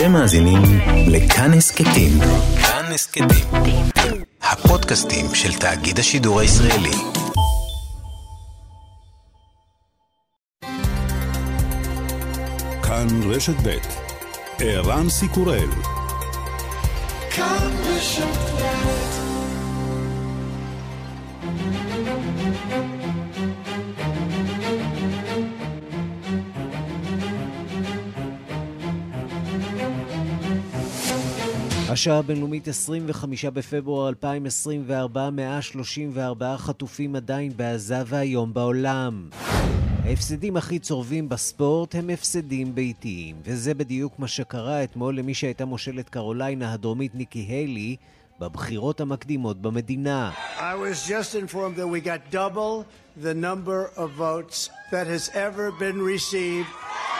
אתם מאזינים לכאן הסכתים. כאן הסכתים. הפודקאסטים של תאגיד השידור הישראלי. כאן רשת ב' ערן סיקורל כאן רשת ב' השעה הבינלאומית 25 בפברואר 2024, 134 חטופים עדיין בעזה והיום בעולם. ההפסדים הכי צורבים בספורט הם הפסדים ביתיים, וזה בדיוק מה שקרה אתמול למי שהייתה מושלת קרוליינה הדרומית ניקי היילי בבחירות המקדימות במדינה. I was just informed that we got double the number of votes that has ever been received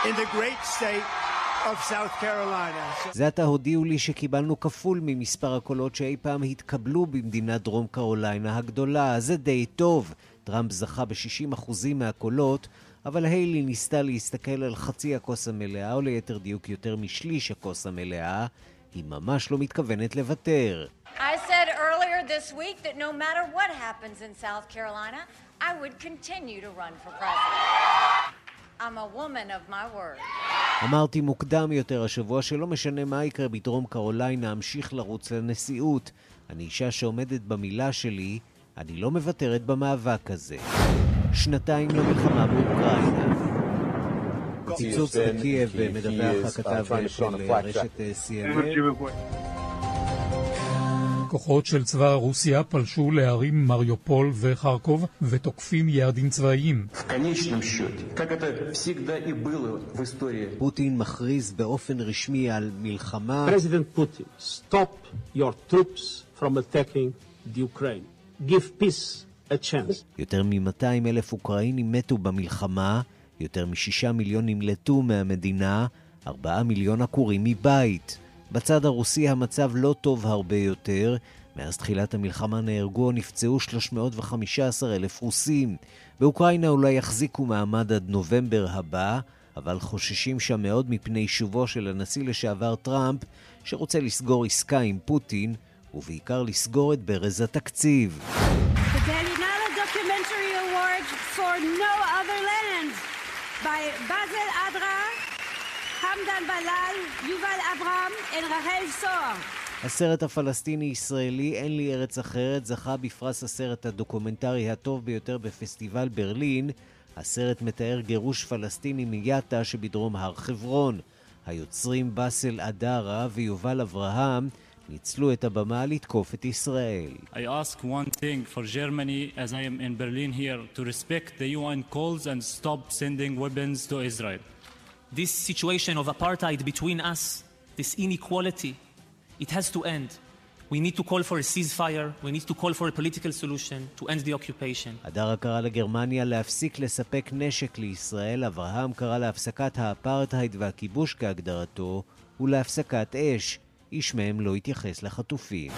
in the great state of South Carolina. זה עתה הודיעו לי שקיבלנו כפול ממספר הקולות שאי פעם התקבלו במדינת דרום קרוליינה הגדולה. זה די טוב. טראמפ זכה ב-60% מהקולות, אבל היילי ניסתה להסתכל על חצי הכוס המלאה, או ליתר דיוק יותר משליש הכוס המלאה. היא ממש לא מתכוונת לוותר. I said earlier this week that no matter what happens in South Carolina, I would continue to run for president. I'm a woman of my word. אמרתי מוקדם יותר השבוע שלא משנה מה יקרה בדרום קרוליינה, אמשיך לרוץ לנשיאות. אני אישה שעומדת במילה שלי, אני לא מוותרת במאבק הזה. שנתיים למלחמה באוקראינה. ציצוץ בקייב מדווח הכתב של רשת CNN. כוחות של צבא רוסיה פלשו לערים מריופול וחרקוב ותוקפים יעדים צבאיים. פוטין מכריז באופן רשמי על מלחמה. Putin, stop your troops from attacking the Ukraine. Give peace a chance. יותר מ-200 אלף אוקראינים מתו במלחמה, יותר מ-6 מיליון נמלטו מהמדינה, 4 מיליון עקורים מבית. בצד הרוסי המצב לא טוב הרבה יותר. מאז תחילת המלחמה נהרגו או נפצעו 315 אלף רוסים. באוקראינה אולי יחזיקו מעמד עד נובמבר הבא, אבל חוששים שם מאוד מפני שובו של הנשיא לשעבר טראמפ, שרוצה לסגור עסקה עם פוטין, ובעיקר לסגור את ברז התקציב. By Hamdan Balal, Yuval Abraham and Rahel Soar. הסרט הפלסטיני-ישראלי "אין לי ארץ אחרת" זכה בפרס הסרט הדוקומנטרי הטוב ביותר בפסטיבל ברלין. הסרט מתאר גירוש פלסטיני מיאטה שבדרום הר חברון. היוצרים באסל אדרה ויובל אברהם ניצלו את הבמה לתקוף את ישראל. I ask one thing for Germany as I am in Berlin here to respect the UN calls and stop sending weapons to Israel. This situation of apartheid between us, this inequality, it has to end. We need to call for a ceasefire, we need to call for a political solution to end the occupation. אדרה קרא לגרמניה להפסיק לספק נשק לישראל, אברהם קרא להפסקת האפרטהייד והכיבוש כהגדרתו, ולהפסקת אש. איש מהם לא התייחס לחטופים.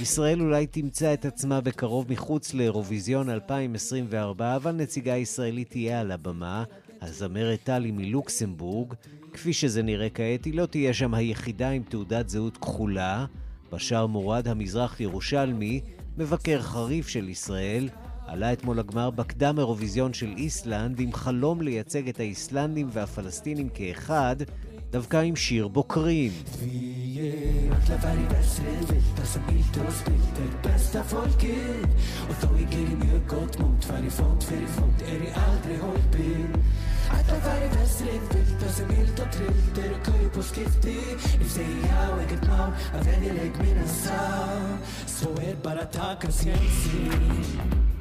ישראל אולי תמצא את עצמה בקרוב מחוץ לאירוויזיון 2024, אבל נציגה ישראלית תהיה על הבמה, הזמרת טלי מלוקסמבורג. כפי שזה נראה כעת, היא לא תהיה שם היחידה עם תעודת זהות כחולה. בשאר מורד המזרח ירושלמי, מבקר חריף של ישראל, עלה אתמול לגמר בקדם אירוויזיון של איסלנד עם חלום לייצג את האיסלנדים והפלסטינים כאחד, דווקא עם שיר בוקרים.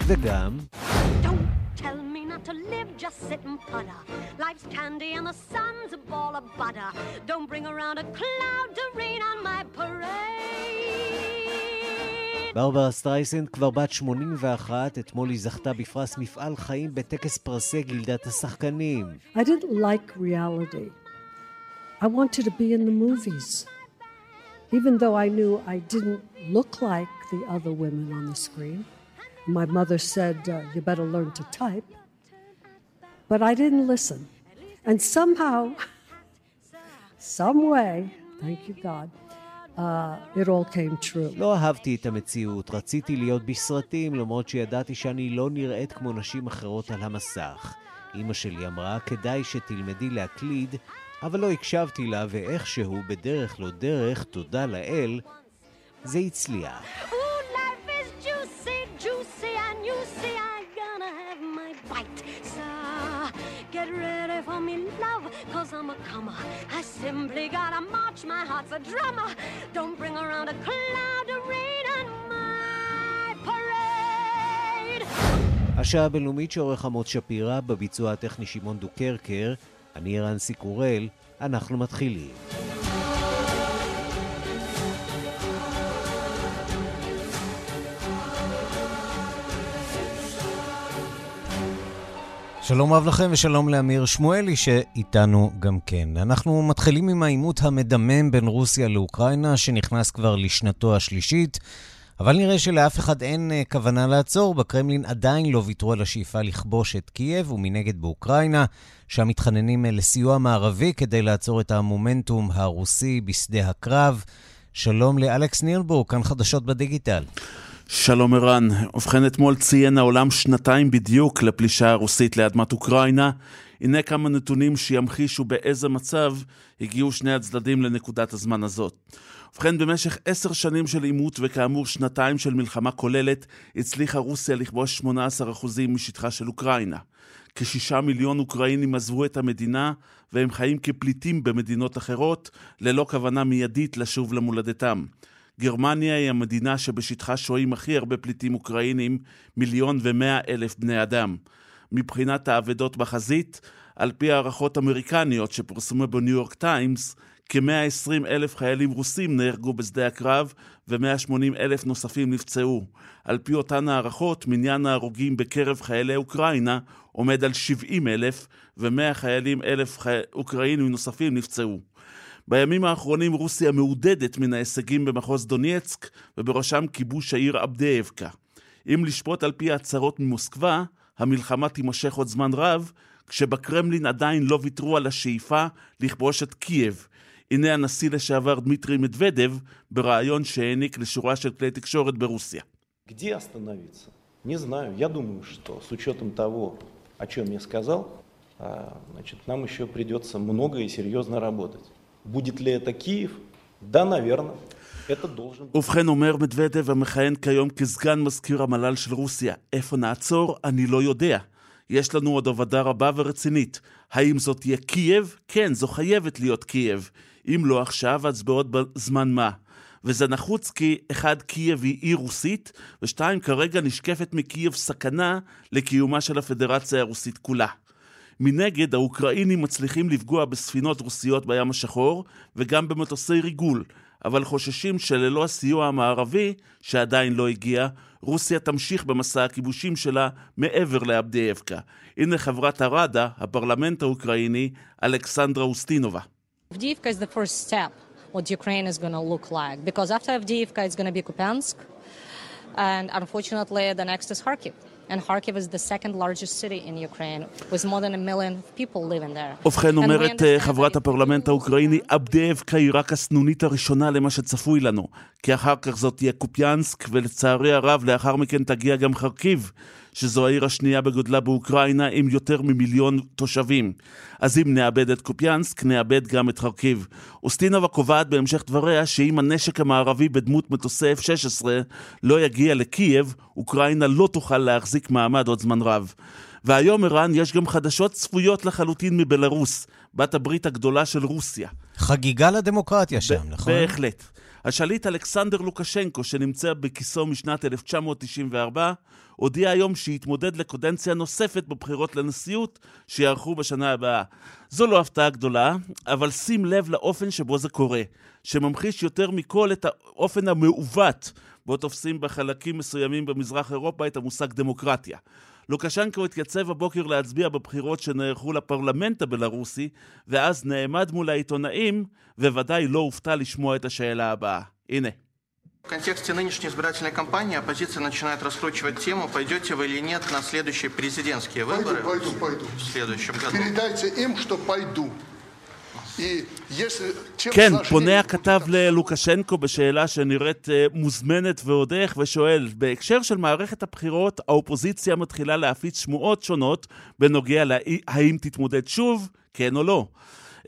וגם... Don't tell me me not to live, just sit and putter. Life's candy and the sun's a ball of butter. Don't bring around a cloud to rain on my parade. ברברה סטרייסנד כבר בת 81, אתמול היא זכתה בפרס מפעל חיים בטקס פרסי גילדת השחקנים. I didn't like reality. I wanted to be in the movies. Even though I knew I didn't look like the other women on the screen. My mother said, uh, You better learn to type. But I didn't listen. And somehow, some way, thank you God, uh, it all came true. לא אהבתי את המציאות, רציתי להיות בסרטים, למרות שידעתי שאני לא נראית כמו נשים אחרות על המסך. אמא שלי אמרה, כדאי שתלמדי להקליד, אבל לא הקשבתי לה, ואיכשהו, בדרך לא דרך, תודה לאל, זה הצליח. A comer. I simply gotta march, my heart's a drummer. Don't bring around a cloud of rain on my parade. השעה הבינלאומית שעורך עמוס שפירא, בביצוע הטכני שמעון דוקרקר, אני רנסי קורל, אנחנו מתחילים. שלום רב לכם ושלום לאמיר שמואלי שאיתנו גם כן. אנחנו מתחילים עם העימות המדמם בין רוסיה לאוקראינה שנכנס כבר לשנתו השלישית, אבל נראה שלאף אחד אין uh, כוונה לעצור. בקרמלין עדיין לא ויתרו על השאיפה לכבוש את קייב ומנגד באוקראינה, שם מתחננים uh, לסיוע מערבי כדי לעצור את המומנטום הרוסי בשדה הקרב. שלום לאלכס נירבורג, כאן חדשות בדיגיטל. שלום ערן, ובכן אתמול ציין העולם שנתיים בדיוק לפלישה הרוסית לאדמת אוקראינה. הנה כמה נתונים שימחישו באיזה מצב הגיעו שני הצדדים לנקודת הזמן הזאת. ובכן, במשך עשר שנים של עימות וכאמור שנתיים של מלחמה כוללת, הצליחה רוסיה לכבוש 18% משטחה של אוקראינה. כשישה מיליון אוקראינים עזבו את המדינה והם חיים כפליטים במדינות אחרות, ללא כוונה מיידית לשוב למולדתם. גרמניה היא המדינה שבשטחה שוהים הכי הרבה פליטים אוקראינים, מיליון ומאה אלף בני אדם. מבחינת האבדות בחזית, על פי הערכות אמריקניות שפורסמו בניו יורק טיימס, כ-120 אלף חיילים רוסים נהרגו בשדה הקרב ו-180 אלף נוספים נפצעו. על פי אותן הערכות, מניין ההרוגים בקרב חיילי אוקראינה עומד על 70 אלף ו-100 חיילים אלף חי... אוקראינים נוספים נפצעו. בימים האחרונים רוסיה מעודדת מן ההישגים במחוז דונייצק, ובראשם כיבוש העיר אבדאבקה. אם לשפוט על פי ההצהרות ממוסקבה, המלחמה תימשך עוד זמן רב, כשבקרמלין עדיין לא ויתרו על השאיפה לכבוש את קייב. הנה הנשיא לשעבר דמיטרי מדוודב, בריאיון שהעניק לשורה של כלי תקשורת ברוסיה. Где остановиться? Не знаю. Я думаю, что с учетом того, о чем я сказал, значит, нам еще придется много и серьезно работать. Будет ли это Киев? Да, наверное. ובכן אומר מדוודב המכהן כיום כסגן מזכיר המל"ל של רוסיה, איפה נעצור? אני לא יודע. יש לנו עוד עבודה רבה ורצינית. האם זאת תהיה קייב? כן, זו חייבת להיות קייב. אם לא עכשיו, אז בעוד זמן מה. וזה נחוץ כי אחד, קייב היא עיר רוסית, ושתיים, כרגע נשקפת מקייב סכנה לקיומה של הפדרציה הרוסית כולה. מנגד, האוקראינים מצליחים לפגוע בספינות רוסיות בים השחור וגם במטוסי ריגול, אבל חוששים שללא הסיוע המערבי, שעדיין לא הגיע, רוסיה תמשיך במסע הכיבושים שלה מעבר לאבדייבקה. הנה חברת הראדה, הפרלמנט האוקראיני, אלכסנדרה אוסטינובה. Is the first step what Ukraine is going to look like because after Avdiivka going to be Kupiansk and unfortunately the next is Kharkiv. And Kharkiv is the second largest city in Ukraine, with more than a million people living there. ובכן, אומרת חברת הפרלמנט האוקראיני, אבדאבקה היא רק הסנונית הראשונה למה שצפוי לנו, כי אחר כך זאת תהיה קופיאנסק, ולצערי הרב, לאחר מכן תגיע גם חרקיב. שזו העיר השנייה בגודלה באוקראינה עם יותר ממיליון תושבים. אז אם נאבד את קופיאנסק, נאבד גם את חרקיב. אוסטינובה קובעת בהמשך דבריה שאם הנשק המערבי בדמות מטוסי F-16 לא יגיע לקייב, אוקראינה לא תוכל להחזיק מעמד עוד זמן רב. והיום, ערן, יש גם חדשות צפויות לחלוטין מבלארוס, בת הברית הגדולה של רוסיה. חגיגה לדמוקרטיה שם, נכון? בהחלט. השליט אלכסנדר לוקשנקו, שנמצא בכיסו משנת 1994, הודיע היום שיתמודד לקודנציה נוספת בבחירות לנשיאות שיערכו בשנה הבאה. זו לא הפתעה גדולה, אבל שים לב לאופן שבו זה קורה, שממחיש יותר מכל את האופן המעוות בו תופסים בחלקים מסוימים במזרח אירופה את המושג דמוקרטיה. לוקשנקו התייצב הבוקר להצביע בבחירות שנערכו לפרלמנט הבלארוסי, ואז נעמד מול העיתונאים, וודאי לא הופתע לשמוע את השאלה הבאה. הנה. В контексте нынешней избирательной кампании оппозиция начинает раскручивать тему, пойдете вы или нет на следующие президентские выборы. Пойду, пойду, пойду. В следующем году. Передайте им, что пойду. כן, פונה הכתב ללוקשנקו בשאלה שנראית אה, מוזמנת ועוד איך, ושואל, בהקשר של מערכת הבחירות, האופוזיציה מתחילה להפיץ שמועות שונות בנוגע להאם תתמודד שוב, כן או לא.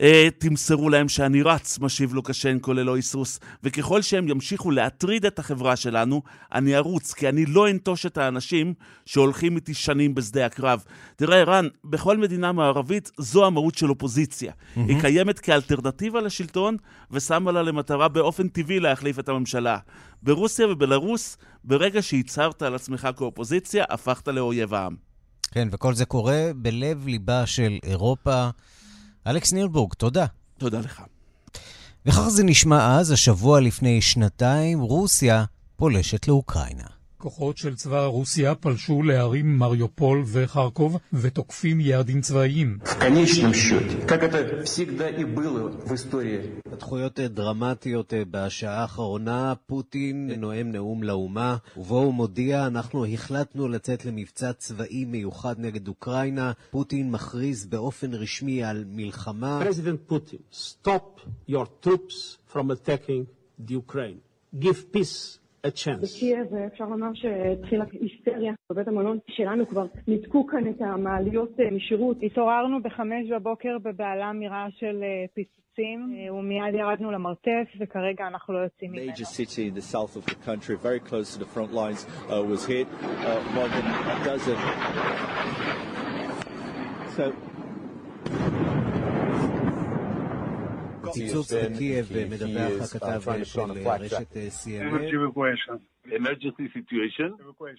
אה, תמסרו להם שאני רץ, משיב לוקשנקו ללא היסוס, וככל שהם ימשיכו להטריד את החברה שלנו, אני ארוץ, כי אני לא אנטוש את האנשים שהולכים איתי שנים בשדה הקרב. תראה, ערן, בכל מדינה מערבית זו המהות של אופוזיציה. Mm-hmm. היא קיימת כאלטרנטיבה לשלטון, ושמה לה למטרה באופן טבעי להחליף את הממשלה. ברוסיה ובלרוס, ברגע שהצהרת על עצמך כאופוזיציה, הפכת לאויב העם. כן, וכל זה קורה בלב ליבה של אירופה. אלכס נילבורג, תודה. תודה לך. וכך זה נשמע אז, השבוע לפני שנתיים, רוסיה פולשת לאוקראינה. כוחות של צבא רוסיה פלשו לערים מריופול וחרקוב ותוקפים יעדים צבאיים. התחויות דרמטיות בשעה האחרונה, פוטין נואם נאום לאומה, ובו הוא מודיע, אנחנו החלטנו לצאת למבצע צבאי מיוחד נגד אוקראינה. פוטין מכריז באופן רשמי על מלחמה. President Putin, stop your troops from attacking the Ukraine. Give peace בקייב אפשר לומר שהתחילה היסטריה בבית המלון שלנו כבר ניתקו כאן את המעליות משירות. התעוררנו בחמש בבוקר בבהלה מרעש של פיצוצים ומיד ירדנו למרתף וכרגע אנחנו לא יוצאים ממנו. Major city in the south of the country, very close to the front lines, uh, was hit. Uh, more than a dozen. So פיצוץ בקייב מדווח הכתב של רשת CNN. emergency situation,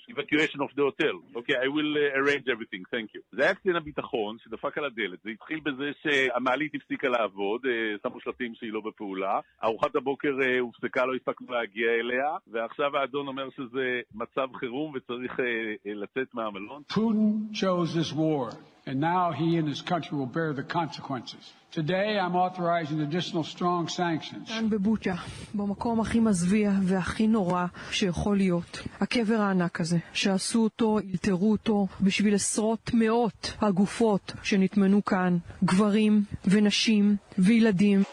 evacuation of the hotel. אוקיי, I will uh, arrange everything, thank you. זה היה קצין הביטחון שדפק על הדלת. זה התחיל בזה שהמעלית הפסיקה לעבוד, שמו שלטים שהיא לא בפעולה. ארוחת הבוקר הופסקה, לא הספקנו להגיע אליה, ועכשיו האדון אומר שזה מצב חירום וצריך uh, לצאת מהמלון. Putin chose this war, and now he and his country will bear the consequences. Today I'm authorizing additional strong sanctions. כאן בבוצ'ה, במקום הכי מזוויע והכי נורא שיכול להיות. הקבר הענק הזה, שעשו אותו, אלתרו אותו, בשביל עשרות מאות הגופות שנטמנו כאן, גברים ונשים וילדים.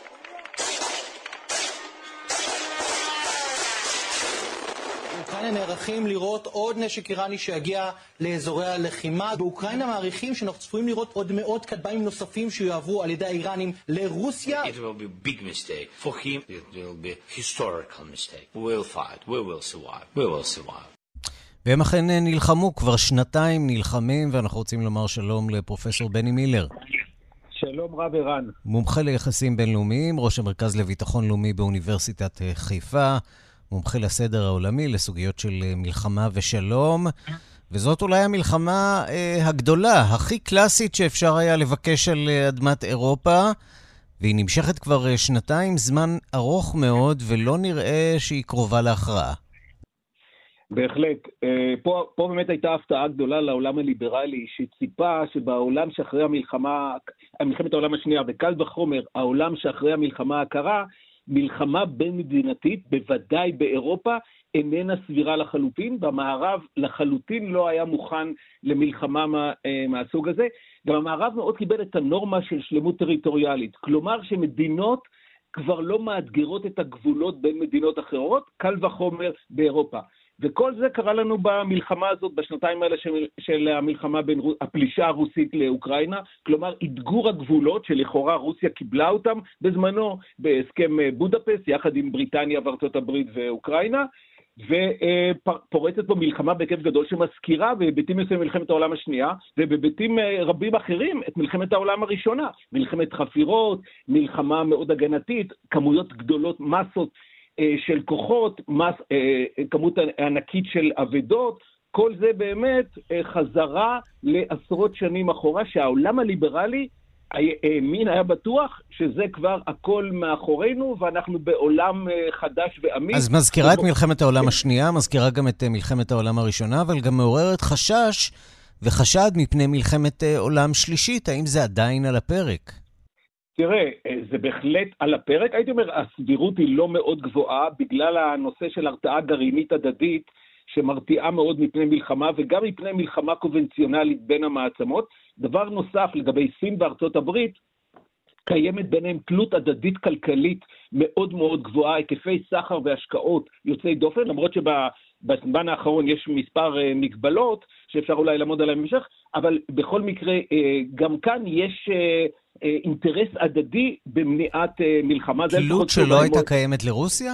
נערכים לראות עוד נשק איראני שיגיע לאזורי הלחימה. באוקראינה מעריכים שאנחנו צפויים לראות עוד מאות כטב"מים נוספים שיועברו על ידי האיראנים לרוסיה. It will be a big mistake. For him, it will be a historical mistake. We will fight. We will survive. We will survive. והם אכן נלחמו, כבר שנתיים נלחמים, ואנחנו רוצים לומר שלום לפרופסור בני מילר. שלום רב ערן. מומחה ליחסים בינלאומיים, ראש המרכז לביטחון לאומי באוניברסיטת חיפה. מומחה לסדר העולמי, לסוגיות של מלחמה ושלום. וזאת אולי המלחמה אה, הגדולה, הכי קלאסית שאפשר היה לבקש על אדמת אירופה, והיא נמשכת כבר שנתיים, זמן ארוך מאוד, ולא נראה שהיא קרובה להכרעה. בהחלט. פה, פה באמת הייתה הפתעה גדולה לעולם הליברלי, שציפה שבעולם שאחרי המלחמה, מלחמת העולם השנייה, וקל וחומר, העולם שאחרי המלחמה הקרה, מלחמה בין-מדינתית, בוודאי באירופה, איננה סבירה לחלוטין, והמערב לחלוטין לא היה מוכן למלחמה מה, מהסוג הזה. גם המערב מאוד קיבל את הנורמה של שלמות טריטוריאלית, כלומר שמדינות כבר לא מאתגרות את הגבולות בין מדינות אחרות, קל וחומר באירופה. וכל זה קרה לנו במלחמה הזאת, בשנתיים האלה של, של המלחמה בין הפלישה הרוסית לאוקראינה, כלומר, אתגור הגבולות שלכאורה רוסיה קיבלה אותם בזמנו בהסכם בודפסט, יחד עם בריטניה וארצות הברית ואוקראינה, ופורצת פה מלחמה בהיקף גדול שמזכירה בהיבטים מסוימים מלחמת העולם השנייה, ובהיבטים רבים אחרים את מלחמת העולם הראשונה. מלחמת חפירות, מלחמה מאוד הגנתית, כמויות גדולות, מסות של כוחות, מס, כמות ענקית של אבדות, כל זה באמת חזרה לעשרות שנים אחורה, שהעולם הליברלי האמין, היה בטוח שזה כבר הכל מאחורינו, ואנחנו בעולם חדש ואמיץ. אז מזכירה את מלחמת העולם השנייה, מזכירה גם את מלחמת העולם הראשונה, אבל גם מעוררת חשש וחשד מפני מלחמת עולם שלישית. האם זה עדיין על הפרק? תראה, אה, זה בהחלט על הפרק. הייתי אומר, הסבירות היא לא מאוד גבוהה בגלל הנושא של הרתעה גרעינית הדדית, שמרתיעה מאוד מפני מלחמה, וגם מפני מלחמה קונבנציונלית בין המעצמות. דבר נוסף, לגבי סין וארצות הברית, קיימת ביניהם תלות הדדית כלכלית מאוד מאוד גבוהה, היקפי סחר והשקעות יוצאי דופן, למרות שבזמן האחרון יש מספר אה, מגבלות שאפשר אולי לעמוד עליהן במשך, אבל בכל מקרה, אה, גם כאן יש אה, אינטרס הדדי במניעת מלחמה. תלות שלא הייתה. קיימת לרוסיה?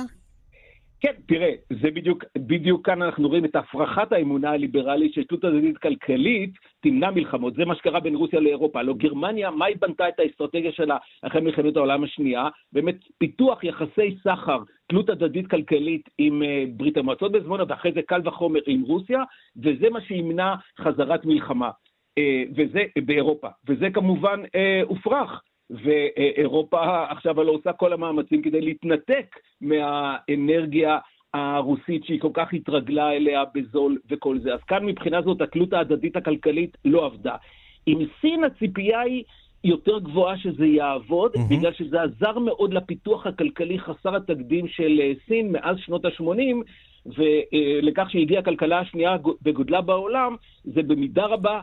כן, תראה, זה בדיוק, בדיוק כאן אנחנו רואים את הפרחת האמונה הליברלית של תלות הדדית כלכלית תמנע מלחמות. זה מה שקרה בין רוסיה לאירופה. הלוא גרמניה, מה היא בנתה את האסטרטגיה שלה אחרי מלחמת העולם השנייה? באמת, פיתוח יחסי סחר, תלות הדדית כלכלית עם uh, ברית המועצות בזמנו, ואחרי זה קל וחומר עם רוסיה, וזה מה שימנע חזרת מלחמה. Uh, וזה באירופה. וזה כמובן uh, הופרך. ואירופה עכשיו הלא עושה כל המאמצים כדי להתנתק מהאנרגיה הרוסית שהיא כל כך התרגלה אליה בזול וכל זה. אז כאן מבחינה זאת התלות ההדדית הכלכלית לא עבדה. עם סין הציפייה היא יותר גבוהה שזה יעבוד, mm-hmm. בגלל שזה עזר מאוד לפיתוח הכלכלי חסר התקדים של אה, סין מאז שנות ה-80, ולכך שהגיעה הכלכלה השנייה בגודלה בעולם, זה במידה רבה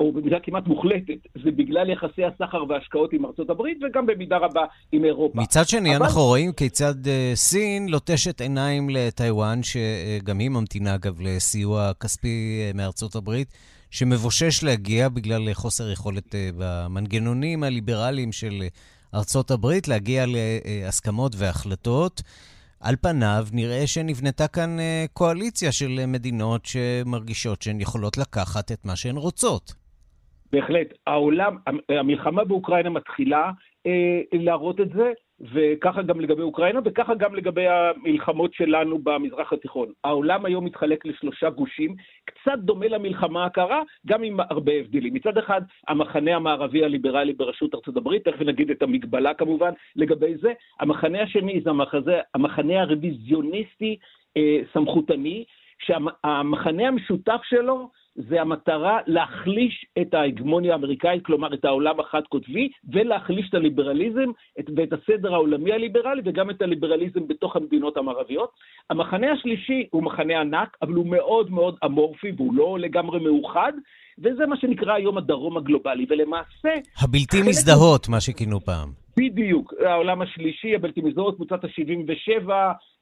או במידה כמעט מוחלטת, זה בגלל יחסי הסחר וההשקעות עם ארצות הברית וגם במידה רבה עם אירופה. מצד שני, אבל... אנחנו רואים כיצד uh, סין לוטשת עיניים לטיוואן, שגם היא ממתינה אגב לסיוע כספי uh, מארצות הברית, שמבושש להגיע בגלל חוסר יכולת uh, במנגנונים הליברליים של ארצות הברית להגיע להסכמות והחלטות. על פניו נראה שנבנתה כאן אה, קואליציה של מדינות שמרגישות שהן יכולות לקחת את מה שהן רוצות. בהחלט. העולם, המלחמה באוקראינה מתחילה אה, להראות את זה, וככה גם לגבי אוקראינה, וככה גם לגבי המלחמות שלנו במזרח התיכון. העולם היום מתחלק לשלושה גושים, קצת דומה למלחמה הקרה, גם עם הרבה הבדלים. מצד אחד, המחנה המערבי הליברלי בראשות ארצות הברית, תכף נגיד את המגבלה כמובן לגבי זה. המחנה השני זה המחזה, המחנה הרוויזיוניסטי אה, סמכותני, שהמחנה המשותף שלו זה המטרה להחליש את ההגמוניה האמריקאית, כלומר את העולם החד-קוטבי, ולהחליש את הליברליזם את, ואת הסדר העולמי הליברלי, וגם את הליברליזם בתוך המדינות המערביות. המחנה השלישי הוא מחנה ענק, אבל הוא מאוד מאוד אמורפי, והוא לא לגמרי מאוחד, וזה מה שנקרא היום הדרום הגלובלי, ולמעשה... הבלתי מזדהות, מה שכינו פעם. בדיוק, העולם השלישי, הבלתי מזדהות, קבוצת ה-77,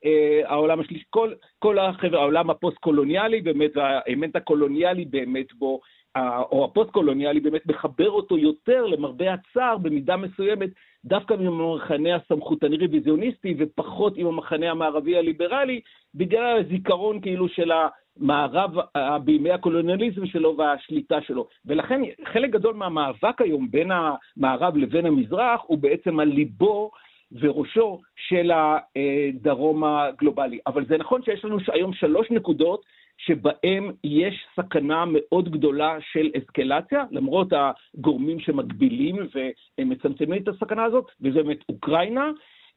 אה, העולם השלישי, כל, כל החבר'ה, העולם הפוסט-קולוניאלי באמת, והאלמנט הקולוניאלי באמת בו, או הפוסט-קולוניאלי באמת מחבר אותו יותר, למרבה הצער, במידה מסוימת, דווקא עם המחנה הסמכותני רוויזיוניסטי, ופחות עם המחנה המערבי הליברלי, בגלל הזיכרון כאילו של המערב בימי הקולוניאליזם שלו והשליטה שלו. ולכן חלק גדול מהמאבק היום בין המערב לבין המזרח הוא בעצם על ליבו וראשו של הדרום הגלובלי. אבל זה נכון שיש לנו היום שלוש נקודות שבהם יש סכנה מאוד גדולה של אסקלציה, למרות הגורמים שמגבילים ומצמצמים את הסכנה הזאת, וזה באמת אוקראינה,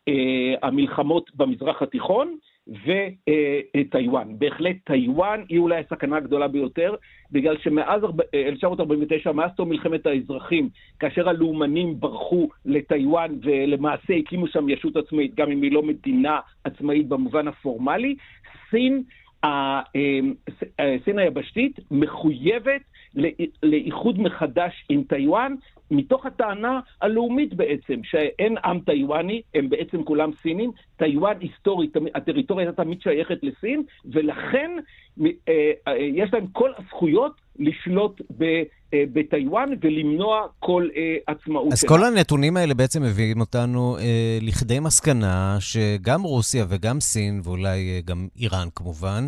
אה, המלחמות במזרח התיכון, וטיוואן. בהחלט טיוואן היא אולי הסכנה הגדולה ביותר, בגלל שמאז 1949, מאז תום מלחמת האזרחים, כאשר הלאומנים ברחו לטיוואן ולמעשה הקימו שם ישות עצמאית, גם אם היא לא מדינה עצמאית במובן הפורמלי, סין, אה, סין היבשתית מחויבת לאיחוד מחדש עם טיוואן, מתוך הטענה הלאומית בעצם, שאין עם טיוואני, הם בעצם כולם סינים, טיוואן היסטורית, הטריטוריה הייתה תמיד שייכת לסין, ולכן אה, אה, יש להם כל הזכויות לשלוט ב... אה, בטיוואן ולמנוע כל עצמאות אז שלה. אז כל הנתונים האלה בעצם מביאים אותנו לכדי מסקנה שגם רוסיה וגם סין, ואולי גם איראן כמובן,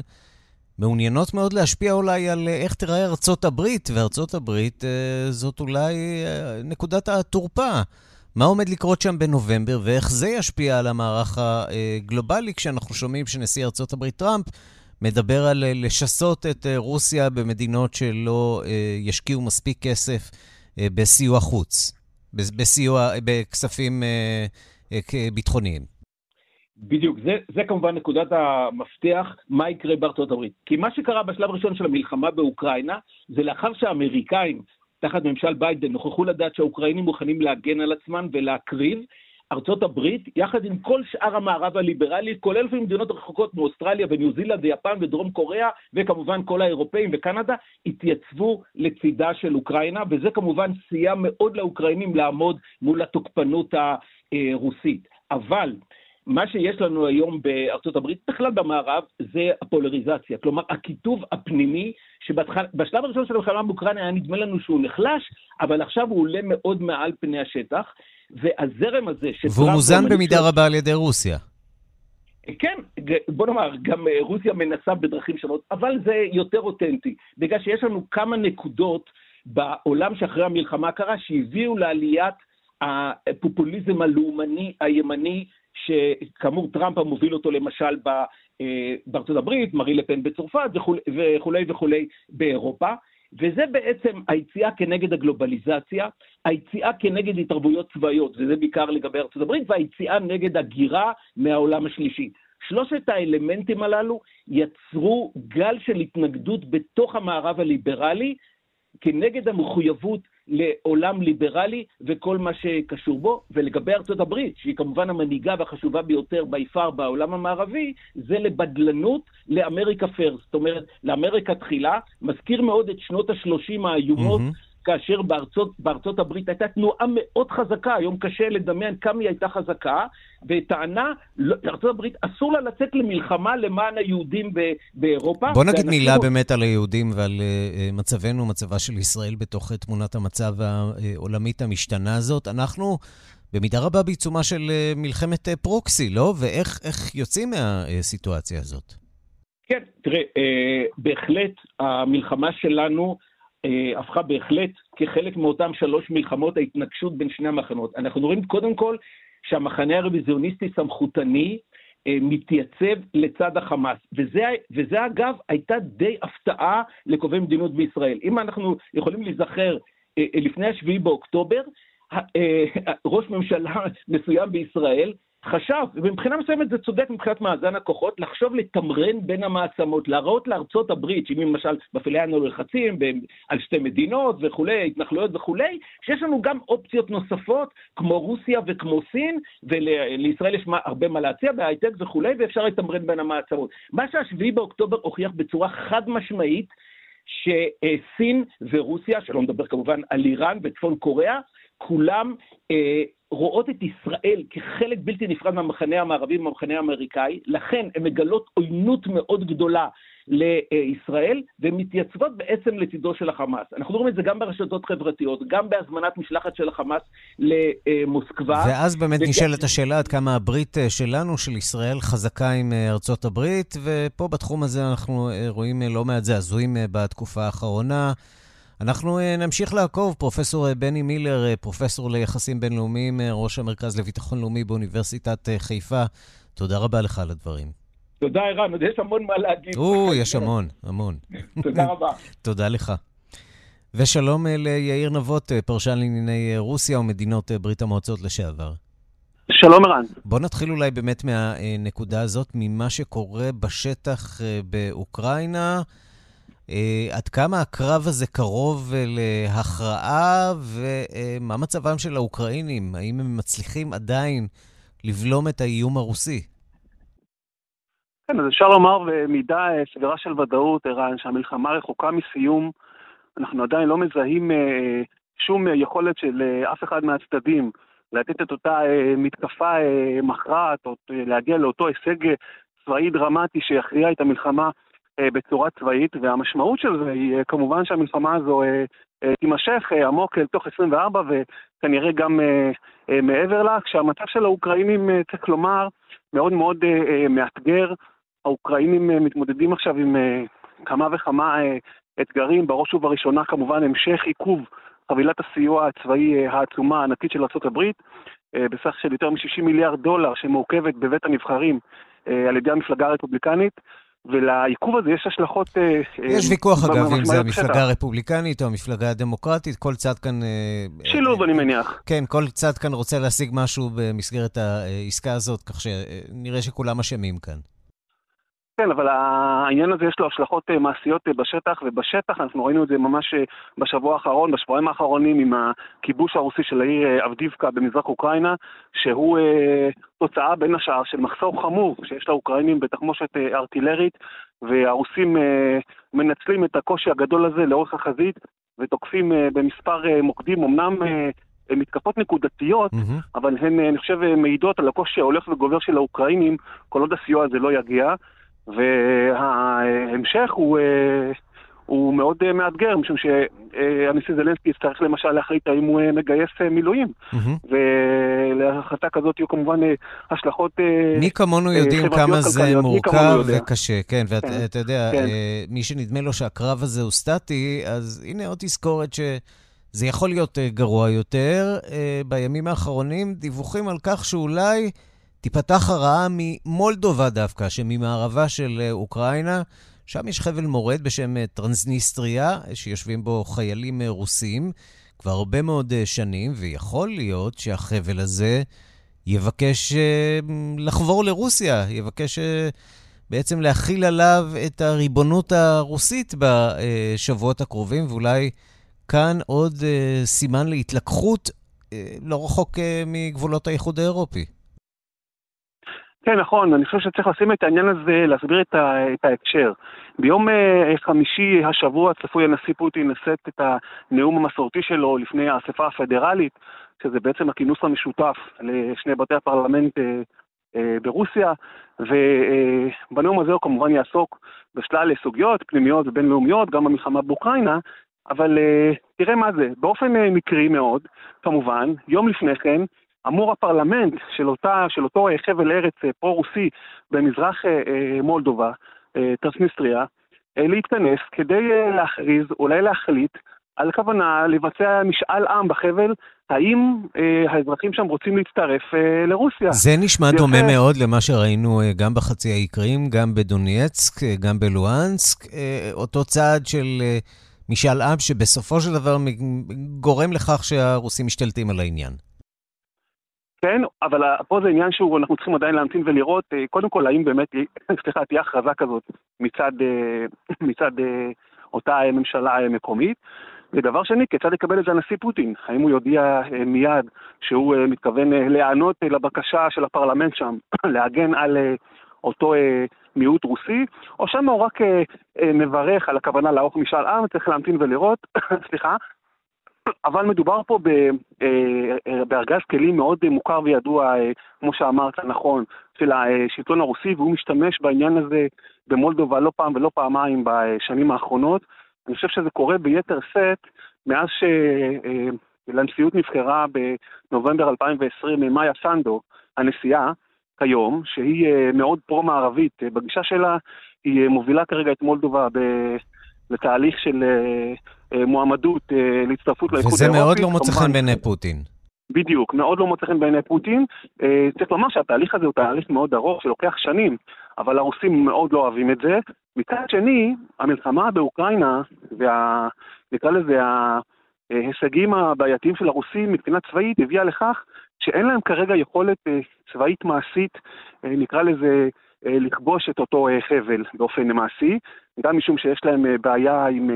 מעוניינות מאוד להשפיע אולי על אה, איך תיראה ארצות הברית, וארצות הברית אה, זאת אולי אה, נקודת התורפה. מה עומד לקרות שם בנובמבר, ואיך זה ישפיע על המערך הגלובלי, כשאנחנו שומעים שנשיא ארצות הברית טראמפ מדבר על לשסות את רוסיה במדינות שלא ישקיעו מספיק כסף בסיוע חוץ, בסיוע, בכספים ביטחוניים. בדיוק, זה, זה כמובן נקודת המפתח, מה יקרה בארצות הברית. כי מה שקרה בשלב הראשון של המלחמה באוקראינה, זה לאחר שהאמריקאים תחת ממשל ביידן, נוכחו לדעת שהאוקראינים מוכנים להגן על עצמם ולהקריב. ארצות הברית, יחד עם כל שאר המערב הליברלי, כולל לפעמים מדינות רחוקות כמו אוסטרליה וניו זילנד ויפן ודרום קוריאה, וכמובן כל האירופאים וקנדה, התייצבו לצידה של אוקראינה, וזה כמובן סייע מאוד לאוקראינים לעמוד מול התוקפנות הרוסית. אבל מה שיש לנו היום בארצות הברית, בכלל במערב, זה הפולריזציה. כלומר, הקיטוב הפנימי, שבשלב הראשון של המלחמה באוקראינה היה נדמה לנו שהוא נחלש, אבל עכשיו הוא עולה מאוד מעל פני השטח, והזרם הזה שטראמפ... והוא מוזן במידה רבה על ידי רוסיה. כן, בוא נאמר, גם אה, רוסיה מנסה בדרכים שונות, אבל זה יותר אותנטי, בגלל שיש לנו כמה נקודות בעולם שאחרי המלחמה הקרה, שהביאו לעליית הפופוליזם הלאומני הימני שכאמור טראמפ המוביל אותו למשל אה, בארצות הברית, מרי לפן בצרפת וכולי, וכולי באירופה, וזה בעצם היציאה כנגד הגלובליזציה, היציאה כנגד התערבויות צבאיות, וזה בעיקר לגבי ארצות הברית, והיציאה נגד הגירה מהעולם השלישי. שלושת האלמנטים הללו יצרו גל של התנגדות בתוך המערב הליברלי כנגד המחויבות לעולם ליברלי וכל מה שקשור בו, ולגבי ארצות הברית, שהיא כמובן המנהיגה והחשובה ביותר ביפר בעולם המערבי, זה לבדלנות לאמריקה פרסט, זאת אומרת, לאמריקה תחילה, מזכיר מאוד את שנות ה-30 האיומות. Mm-hmm. כאשר בארצות, בארצות הברית הייתה תנועה מאוד חזקה, היום קשה לדמיין כמה היא הייתה חזקה, וטענה, לא, לארצות הברית אסור לה לצאת למלחמה למען היהודים ב, באירופה. בוא נגיד מילה לא... באמת על היהודים ועל uh, מצבנו, מצבה של ישראל בתוך תמונת המצב העולמית המשתנה הזאת. אנחנו... במידה רבה בעיצומה של מלחמת פרוקסי, לא? ואיך יוצאים מהסיטואציה הזאת? כן, תראה, בהחלט המלחמה שלנו אה, הפכה בהחלט כחלק מאותן שלוש מלחמות ההתנגשות בין שני המחנות. אנחנו רואים קודם כל שהמחנה הרוויזיוניסטי סמכותני אה, מתייצב לצד החמאס, וזה, וזה אגב הייתה די הפתעה לקובעי מדיניות בישראל. אם אנחנו יכולים להיזכר אה, לפני השביעי באוקטובר, ראש ממשלה מסוים בישראל חשב, ומבחינה מסוימת זה צודק מבחינת מאזן הכוחות, לחשוב לתמרן בין המעצמות, להראות לארצות הברית, שאם למשל מפעילה לנו לחצים על שתי מדינות וכולי, התנחלויות וכולי, שיש לנו גם אופציות נוספות, כמו רוסיה וכמו סין, ולישראל יש הרבה מה להציע בהייטק וכולי, ואפשר לתמרן בין המעצמות. מה שהשביעי באוקטובר הוכיח בצורה חד משמעית, שסין ורוסיה, שלא מדבר כמובן על איראן וצפון קוריאה, כולם אה, רואות את ישראל כחלק בלתי נפרד מהמחנה המערבי ומהמחנה האמריקאי, לכן הן מגלות עוינות מאוד גדולה לישראל, והן מתייצבות בעצם לצידו של החמאס. אנחנו רואים את זה גם ברשתות חברתיות, גם בהזמנת משלחת של החמאס למוסקבה. ואז באמת וכ... נשאלת השאלה עד כמה הברית שלנו, של ישראל, חזקה עם ארצות הברית, ופה בתחום הזה אנחנו רואים לא מעט זעזועים בתקופה האחרונה. אנחנו אה, נמשיך לעקוב. פרופסור אה, בני מילר, אה, פרופסור ליחסים בינלאומיים, ראש המרכז לביטחון לאומי באוניברסיטת חיפה, תודה רבה לך על הדברים. תודה, ערן, עוד יש המון מה להגיד. או, יש המון, המון. תודה רבה. תודה לך. ושלום ליאיר נבות, פרשן לענייני רוסיה ומדינות ברית המועצות לשעבר. שלום ערן. בוא נתחיל אולי באמת מהנקודה הזאת, ממה שקורה בשטח באוקראינה. Uh, עד כמה הקרב הזה קרוב להכרעה, ומה מצבם של האוקראינים? האם הם מצליחים עדיין לבלום את האיום הרוסי? כן, אז אפשר לומר במידה אה, סבירה של ודאות, ערן, שהמלחמה רחוקה מסיום. אנחנו עדיין לא מזהים שום יכולת של אף אחד מהצדדים לתת את אותה מתקפה מכרעת, או להגיע לאותו הישג צבאי דרמטי שיכריע את המלחמה. אה, בצורה צבאית, והמשמעות של זה היא אה, כמובן שהמלחמה הזו אה, תימשך עמוק אל תוך 24 וכנראה גם מעבר לה, כשהמצב של האוקראינים, צריך לומר, מאוד מאוד מאתגר. האוקראינים מתמודדים עכשיו עם כמה וכמה אתגרים, בראש ובראשונה כמובן המשך עיכוב חבילת הסיוע הצבאי העצומה הענקית של ארה"ב, בסך של יותר מ-60 מיליארד דולר שמעוכבת בבית הנבחרים על ידי המפלגה הרפובליקנית. ולעיכוב הזה יש השלכות... אה, אה, יש ויכוח, אגב, אם זה המפלגה הרפובליקנית או המפלגה הדמוקרטית, כל צד כאן... אה, שילוב, אני מניח. כן, כל צד כאן רוצה להשיג משהו במסגרת העסקה הזאת, כך שנראה שכולם אשמים כאן. כן, אבל העניין הזה יש לו השלכות אה, מעשיות אה, בשטח, ובשטח אנחנו ראינו את זה ממש אה, בשבוע האחרון, בשבועיים האחרונים, עם הכיבוש הרוסי של העיר אבדיבקה במזרח אוקראינה, שהוא תוצאה בין השאר של מחסור חמור שיש לאוקראינים בתחמושת ארטילרית, והרוסים מנצלים את הקושי הגדול הזה לאורך החזית, ותוקפים במספר מוקדים, אמנם מתקפות נקודתיות, mm-hmm. אבל הן, אני חושב, מעידות על הקושי ההולך וגובר של האוקראינים, כל עוד הסיוע הזה לא יגיע. וההמשך הוא, אה, הוא מאוד אה, מאתגר, משום שהנשיא זלנסקי יצטרך למשל להחליט האם הוא אה, מגייס מילואים. Mm-hmm. ולהחלטה כזאת יהיו כמובן השלכות מי כמונו יודעים כמה זה מורכב וקשה, כן, ואתה כן, יודע, כן. מי שנדמה לו שהקרב הזה הוא סטטי, אז הנה עוד תזכורת ש... זה יכול להיות גרוע יותר. בימים האחרונים דיווחים על כך שאולי תיפתח הרעה ממולדובה דווקא, שממערבה של אה, אוקראינה. שם יש חבל מורד בשם אה, טרנסניסטריה, שיושבים בו חיילים אה, רוסים כבר הרבה מאוד שנים, ויכול להיות שהחבל הזה יבקש לחבור לרוסיה, יבקש בעצם להכיל עליו את הריבונות הרוסית בשבועות הקרובים, ואולי כאן עוד סימן להתלקחות לא רחוק מגבולות האיחוד האירופי. כן, נכון, אני חושב שצריך לשים את העניין הזה, להסביר את, ה, את ההקשר. ביום אה, חמישי השבוע צפוי הנשיא פוטין לשאת את הנאום המסורתי שלו לפני האספה הפדרלית, שזה בעצם הכינוס המשותף לשני בתי הפרלמנט אה, אה, ברוסיה, ובנאום הזה הוא כמובן יעסוק בשלל סוגיות פנימיות ובינלאומיות, גם במלחמה באוקראינה, אבל תראה מה זה, באופן מקרי מאוד, כמובן, יום לפני כן, אמור הפרלמנט של, אותה, של אותו אה, חבל ארץ אה, פרו-רוסי במזרח אה, מולדובה, טרנסניסטריה, להתכנס כדי להכריז, אולי להחליט, על כוונה לבצע משאל עם בחבל, האם אה, האזרחים שם רוצים להצטרף אה, לרוסיה. זה נשמע יפה. דומה מאוד למה שראינו אה, גם בחצי האי קרים, גם בדונייצק, אה, גם בלואנסק, אה, אותו צעד של אה, משאל עם שבסופו של דבר גורם לכך שהרוסים משתלטים על העניין. כן, אבל פה זה עניין שאנחנו צריכים עדיין להמתין ולראות, אה, קודם כל, האם באמת, סליחה, תהיה הכרזה כזאת מצד, אה, מצד אה, אותה ממשלה מקומית. ודבר שני, כיצד יקבל את זה הנשיא פוטין? האם הוא יודיע מיד שהוא מתכוון להיענות לבקשה של הפרלמנט שם, להגן על אותו מיעוט רוסי, או שמא הוא רק מברך על הכוונה לערוך משאל עם, צריך להמתין ולראות, סליחה, אבל מדובר פה אה, אה, בארגז כלים מאוד מוכר וידוע, אה, כמו שאמרת נכון, של השלטון הרוסי, והוא משתמש בעניין הזה במולדובה לא פעם ולא פעמיים בשנים האחרונות. אני חושב שזה קורה ביתר שאת מאז שלנשיאות נבחרה בנובמבר 2020 מאיה סנדו, הנשיאה, כיום, שהיא מאוד פרו-מערבית. בגישה שלה היא מובילה כרגע את מולדובה לתהליך של מועמדות אה, להצטרפות לאיחוד האירופי. וזה מאוד לא מוצא חן בעיני פוטין. בדיוק, מאוד לא מוצא חן בעיני פוטין. אה, צריך לומר שהתהליך הזה הוא תהליך מאוד ארוך שלוקח שנים, אבל הרוסים מאוד לא אוהבים את זה. מצד שני, המלחמה באוקראינה, וה... נקרא לזה ההישגים הבעייתיים של הרוסים מבחינה צבאית, הביאה לכך שאין להם כרגע יכולת צבאית מעשית, נקרא לזה, לכבוש את אותו חבל באופן מעשי, גם משום שיש להם בעיה עם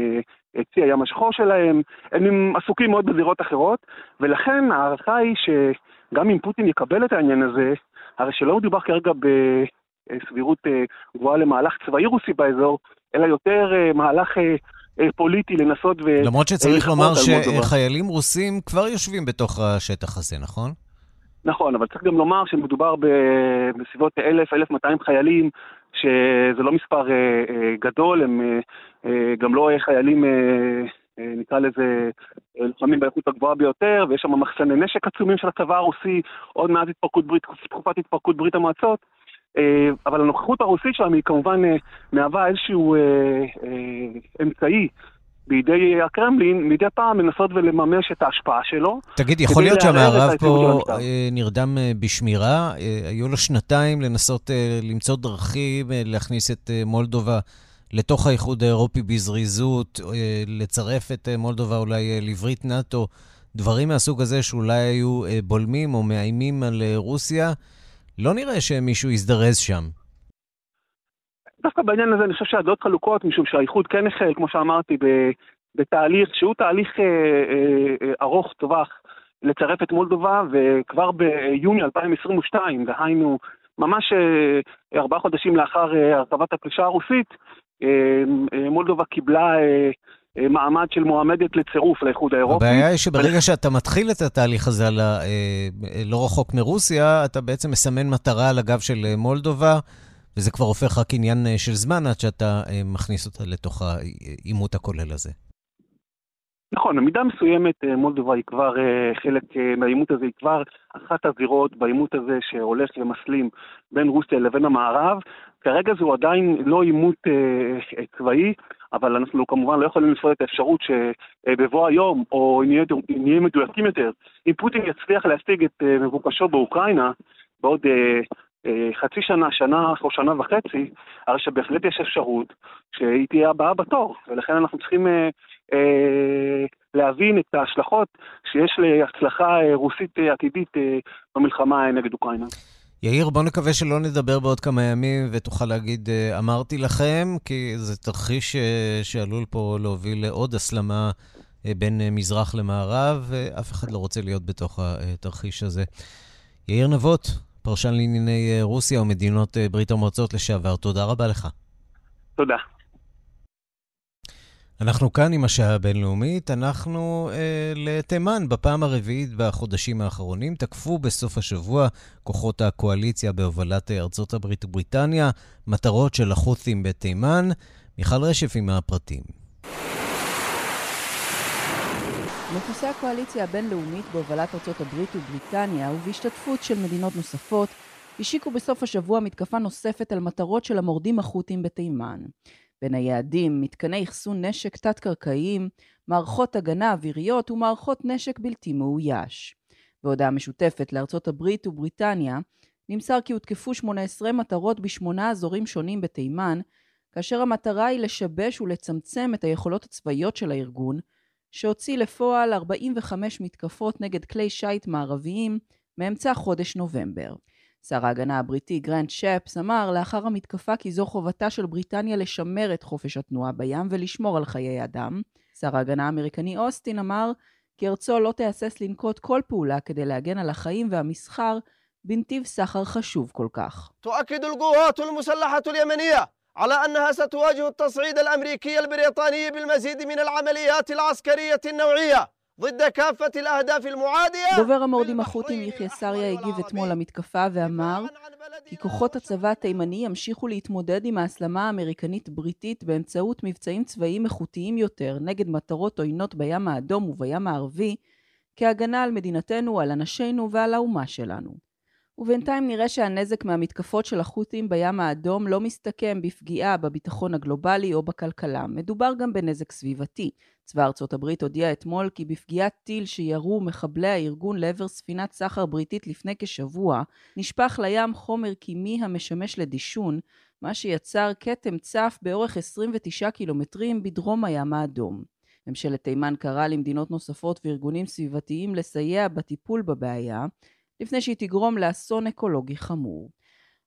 צי הים השחור שלהם, הם עסוקים מאוד בזירות אחרות, ולכן ההערכה היא שגם אם פוטין יקבל את העניין הזה, הרי שלא מדובר כרגע בסבירות אה, גבוהה למהלך צבאי רוסי באזור, אלא יותר אה, מהלך אה, פוליטי לנסות ו... למרות שצריך לומר שחיילים רוסים כבר יושבים בתוך השטח הזה, נכון? נכון, אבל צריך גם לומר שמדובר בסביבות 1,000-1,200 חיילים שזה לא מספר אה, אה, גדול, הם אה, אה, גם לא חיילים, אה, אה, נקרא לזה, אה, לוחמים באיכות הגבוהה ביותר, ויש שם מחסני נשק עצומים של הצבא הרוסי, עוד מאז התפרקות ברית, תקופת התפרקות ברית המועצות. אה, אבל הנוכחות הרוסית שם היא כמובן אה, מהווה איזשהו אה, אה, אמצעי בידי הקרמלין מדי פעם מנסות ולממש את ההשפעה שלו. תגיד, יכול להיות שהמערב פה אה, נרדם אה, בשמירה? אה, היו לו שנתיים לנסות למצוא דרכים להכניס את מולדובה לתוך האיחוד האירופי בזריזות, לצרף את מולדובה אולי לברית נאט"ו, דברים מהסוג הזה שאולי היו בולמים או מאיימים על רוסיה. לא נראה שמישהו יזדרז שם. דווקא בעניין הזה אני חושב שהדעות חלוקות, משום שהאיחוד כן החל, כמו שאמרתי, בתהליך שהוא תהליך אה, אה, אה, ארוך טווח לצרף את מולדובה, וכבר ביוני 2022, דהיינו ממש אה, ארבעה חודשים לאחר אה, הרכבת הפלישה הרוסית, אה, אה, מולדובה קיבלה אה, אה, מעמד של מועמדת לצירוף לאיחוד האירופי. הבעיה היא שברגע שאתה מתחיל את התהליך הזה על ה, אה, לא רחוק מרוסיה, אתה בעצם מסמן מטרה על הגב של מולדובה, וזה כבר הופך רק עניין של זמן עד שאתה מכניס אותה לתוך העימות הכולל הזה. נכון, במידה מסוימת מולדובה היא כבר חלק מהעימות הזה, היא כבר אחת הזירות בעימות הזה שהולך ומסלים בין רוסיה לבין המערב. כרגע זהו עדיין לא עימות צבאי, אבל אנחנו כמובן לא יכולים לפעול את האפשרות שבבוא היום, או נהיה מדויקים יותר, אם פוטין יצליח להשיג את אה, מבוקשו באוקראינה בעוד אה, אה, חצי שנה, שנה או שנה וחצי, הרי שבהחלט יש אפשרות שהיא תהיה הבאה בתור, ולכן אנחנו צריכים אה, אה, להבין את ההשלכות שיש להצלחה אה, רוסית אה, עתידית אה, במלחמה נגד אוקראינה. יאיר, בוא נקווה שלא נדבר בעוד כמה ימים ותוכל להגיד, אה, אמרתי לכם, כי זה תרחיש אה, שעלול פה להוביל לעוד הסלמה אה, בין מזרח למערב, ואף אחד לא רוצה להיות בתוך התרחיש הזה. יאיר נבות, פרשן לענייני רוסיה ומדינות ברית המועצות לשעבר, תודה רבה לך. תודה. אנחנו כאן עם השעה הבינלאומית. אנחנו אה, לתימן בפעם הרביעית בחודשים האחרונים. תקפו בסוף השבוע כוחות הקואליציה בהובלת ארצות הברית ובריטניה, מטרות של החות'ים בתימן. מיכל רשף עם הפרטים. מטוסי הקואליציה הבינלאומית בהובלת ארצות הברית ובריטניה ובהשתתפות של מדינות נוספות השיקו בסוף השבוע מתקפה נוספת על מטרות של המורדים החות'ים בתימן. בין היעדים מתקני אחסון נשק תת-קרקעיים, מערכות הגנה אוויריות ומערכות נשק בלתי מאויש. בהודעה משותפת לארצות הברית ובריטניה, נמסר כי הותקפו 18 מטרות בשמונה אזורים שונים בתימן, כאשר המטרה היא לשבש ולצמצם את היכולות הצבאיות של הארגון, שהוציא לפועל 45 מתקפות נגד כלי שיט מערביים מאמצע חודש נובמבר. שר ההגנה הבריטי גרנט שפס אמר לאחר המתקפה כי זו חובתה של בריטניה לשמר את חופש התנועה בים ולשמור על חיי אדם. שר ההגנה האמריקני אוסטין אמר כי ארצו לא תהסס לנקוט כל פעולה כדי להגן על החיים והמסחר בנתיב סחר חשוב כל כך. على أنها ستواجه التصعيد الأمريكي البريطاني بالمزيد من العمليات العسكرية النوعية דובר המורדים החות'ים יחיא סריה הגיב אתמול למתקפה ואמר כי כוחות הצבא התימני ימשיכו להתמודד עם ההסלמה האמריקנית-בריטית באמצעות מבצעים צבאיים איכותיים יותר נגד מטרות עוינות בים האדום ובים הערבי כהגנה על מדינתנו, על אנשינו ועל האומה שלנו. ובינתיים נראה שהנזק מהמתקפות של החות'ים בים האדום לא מסתכם בפגיעה בביטחון הגלובלי או בכלכלה, מדובר גם בנזק סביבתי. צבא ארצות הברית הודיע אתמול כי בפגיעת טיל שירו מחבלי הארגון לעבר ספינת סחר בריטית לפני כשבוע, נשפך לים חומר קימי המשמש לדישון, מה שיצר כתם צף באורך 29 קילומטרים בדרום הים האדום. ממשלת תימן קראה למדינות נוספות וארגונים סביבתיים לסייע בטיפול בבעיה, לפני שהיא תגרום לאסון אקולוגי חמור.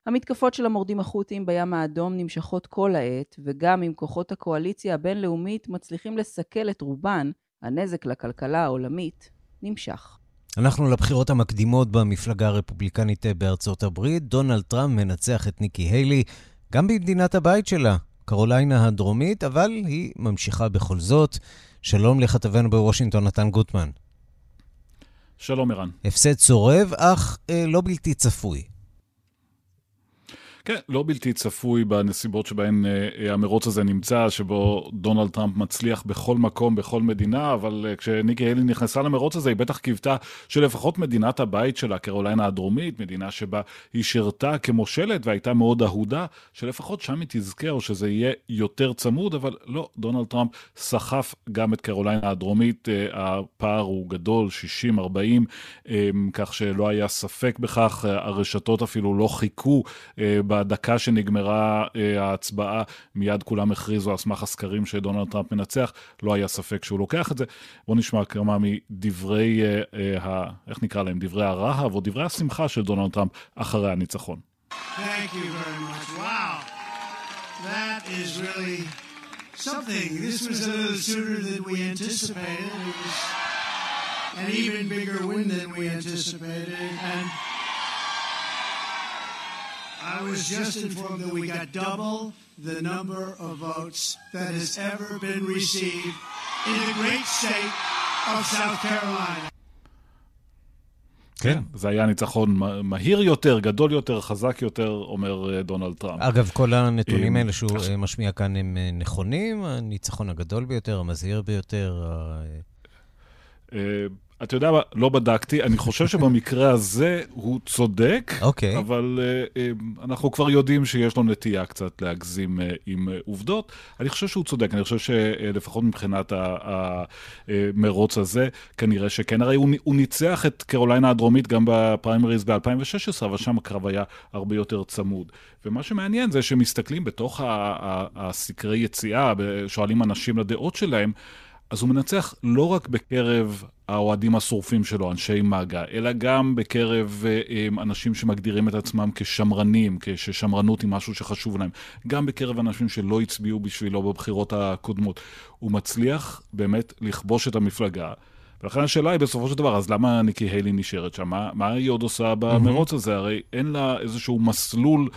המתקפות של המורדים החות'ים בים האדום נמשכות כל העת, וגם אם כוחות הקואליציה הבינלאומית מצליחים לסכל את רובן, הנזק לכלכלה העולמית נמשך. אנחנו לבחירות המקדימות במפלגה הרפובליקנית בארצות הברית. דונלד טראמפ מנצח את ניקי היילי, גם במדינת הבית שלה, קרוליינה הדרומית, אבל היא ממשיכה בכל זאת. שלום לכתבנו בוושינגטון, נתן גוטמן. שלום, ערן. הפסד צורב, אך אה, לא בלתי צפוי. כן, לא בלתי צפוי בנסיבות שבהן אה, המרוץ הזה נמצא, שבו דונלד טראמפ מצליח בכל מקום, בכל מדינה, אבל אה, כשניקי היילי נכנסה למרוץ הזה, היא בטח קיוותה שלפחות מדינת הבית שלה, קרוליינה הדרומית, מדינה שבה היא שירתה כמושלת והייתה מאוד אהודה, שלפחות שם היא תזכה או שזה יהיה יותר צמוד, אבל לא, דונלד טראמפ סחף גם את קרוליינה הדרומית, אה, הפער הוא גדול, 60-40, אה, כך שלא היה ספק בכך, הרשתות אפילו לא חיכו. אה, בדקה שנגמרה אה, ההצבעה, מיד כולם הכריזו על סמך הסקרים שדונלד טראמפ מנצח, לא היה ספק שהוא לוקח את זה. בואו נשמע כמה מדברי, אה, אה, איך נקרא להם, דברי הרהב או דברי השמחה של דונלד טראמפ אחרי הניצחון. Thank you very much. Wow. that is really something. This was a little sooner than we anticipated. It was an even bigger win than we anticipated. And I was just informed that we got double the number of votes that has ever been received in the great state of South Carolina. כן, זה היה ניצחון מהיר יותר, גדול יותר, חזק יותר, אומר דונלד טראמפ. אגב, כל הנתונים האלה שהוא משמיע כאן הם נכונים? הניצחון הגדול ביותר, המזהיר ביותר? אתה יודע מה, לא בדקתי, אני חושב שבמקרה הזה הוא צודק, okay. אוקיי. אבל uh, אנחנו כבר יודעים שיש לו נטייה קצת להגזים uh, עם uh, עובדות. אני חושב שהוא צודק, אני חושב שלפחות מבחינת המרוץ הזה, כנראה שכן. הרי הוא, הוא ניצח את קרוליינה הדרומית גם בפריימריז ב-2016, אבל שם הקרב היה הרבה יותר צמוד. ומה שמעניין זה שמסתכלים בתוך הסקרי יציאה, שואלים אנשים לדעות שלהם, אז הוא מנצח לא רק בקרב האוהדים השורפים שלו, אנשי מגה, אלא גם בקרב אה, אנשים שמגדירים את עצמם כשמרנים, כששמרנות היא משהו שחשוב להם, גם בקרב אנשים שלא הצביעו בשבילו בבחירות הקודמות. הוא מצליח באמת לכבוש את המפלגה. ולכן השאלה היא בסופו של דבר, אז למה ניקי היילי נשארת שם? מה, מה היא עוד עושה במרוץ הזה? הרי אין לה איזשהו מסלול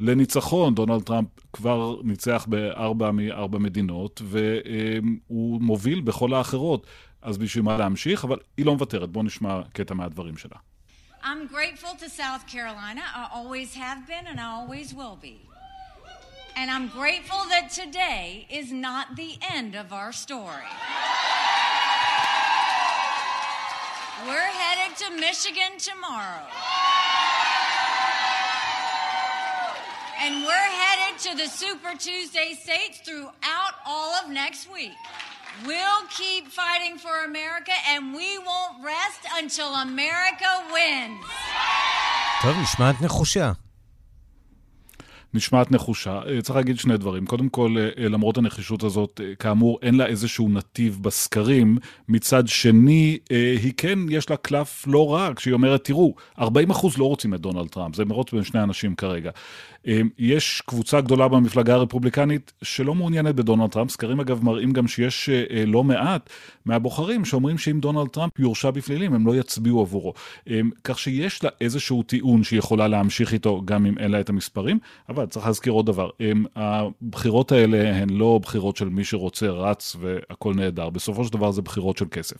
לניצחון. דונלד טראמפ כבר ניצח בארבע מארבע מדינות, והוא מוביל בכל האחרות. אז בשביל מה להמשיך? אבל היא לא מוותרת. בואו נשמע קטע מהדברים שלה. I'm grateful to South Carolina. I always have been and I always will be. And I'm grateful that today is not the end of our story. We're headed to Michigan tomorrow. And we're headed to the Super Tuesday states throughout all of next week. We'll keep fighting for America and we won't rest until America wins. טוב, נשמעת נחושה. נשמעת נחושה. צריך להגיד שני דברים. קודם כל, למרות הנחישות הזאת, כאמור, אין לה איזשהו נתיב בסקרים. מצד שני, היא כן, יש לה קלף לא רע, כשהיא אומרת, תראו, 40% לא רוצים את דונלד טראמפ, זה מרוץ בין שני אנשים כרגע. יש קבוצה גדולה במפלגה הרפובליקנית שלא מעוניינת בדונלד טראמפ. סקרים אגב מראים גם שיש לא מעט מהבוחרים שאומרים שאם דונלד טראמפ יורשע בפלילים, הם לא יצביעו עבורו. כך שיש לה איזשהו טיעון שהיא יכולה להמשיך איתו גם אם אין לה את המספרים. אבל צריך להזכיר עוד דבר, הבחירות האלה הן לא בחירות של מי שרוצה רץ והכל נהדר. בסופו של דבר זה בחירות של כסף.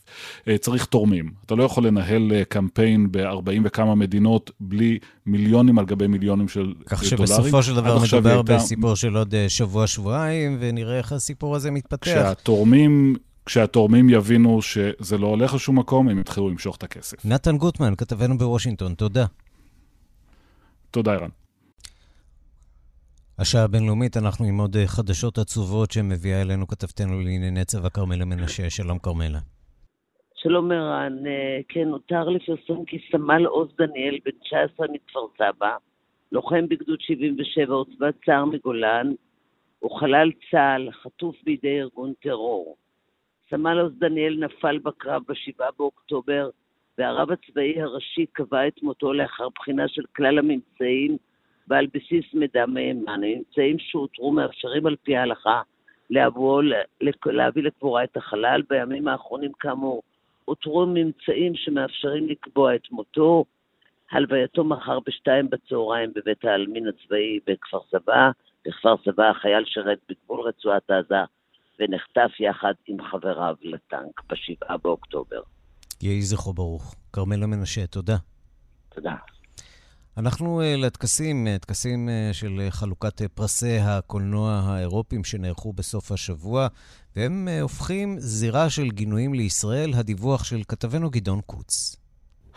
צריך תורמים. אתה לא יכול לנהל קמפיין ב-40 וכמה מדינות בלי מיליונים על גבי מיליונים של כך דולרים. כך שבסופו של דבר מדובר בסיפור של עוד שבוע-שבועיים, ונראה איך הסיפור הזה מתפתח. כשהתורמים... כשהתורמים יבינו שזה לא הולך לשום מקום, הם יתחילו למשוך את הכסף. נתן גוטמן, כתבנו בוושינגטון, תודה. תודה, ערן. השעה הבינלאומית, אנחנו עם עוד חדשות עצובות שמביאה אלינו כתבתנו לענייני צבא כרמלה מנשה. שלום כרמלה. שלום ערן, כן, הותר לפרסום כי סמל עוז דניאל, בן 19 מכפר סבא, לוחם בגדוד 77, עוצבת צער מגולן, הוא חלל צה"ל, חטוף בידי ארגון טרור. סמל עוז דניאל נפל בקרב ב-7 באוקטובר, והרב הצבאי הראשי קבע את מותו לאחר בחינה של כלל הממצאים ועל בסיס מידע מהימן. הממצאים שאותרו מאפשרים על פי ההלכה להבוא, להביא לקבורה את החלל. בימים האחרונים, כאמור, אותרו ממצאים שמאפשרים לקבוע את מותו. הלווייתו מחר בשתיים בצהריים בבית העלמין הצבאי בכפר סבא. בכפר סבא החייל שירת בגבול רצועת עזה ונחטף יחד עם חבריו לטנק בשבעה באוקטובר. יהי זכרו ברוך. כרמלה מנשה, תודה. תודה. אנחנו לטקסים, טקסים של חלוקת פרסי הקולנוע האירופיים שנערכו בסוף השבוע, והם הופכים זירה של גינויים לישראל, הדיווח של כתבנו גדעון קוץ.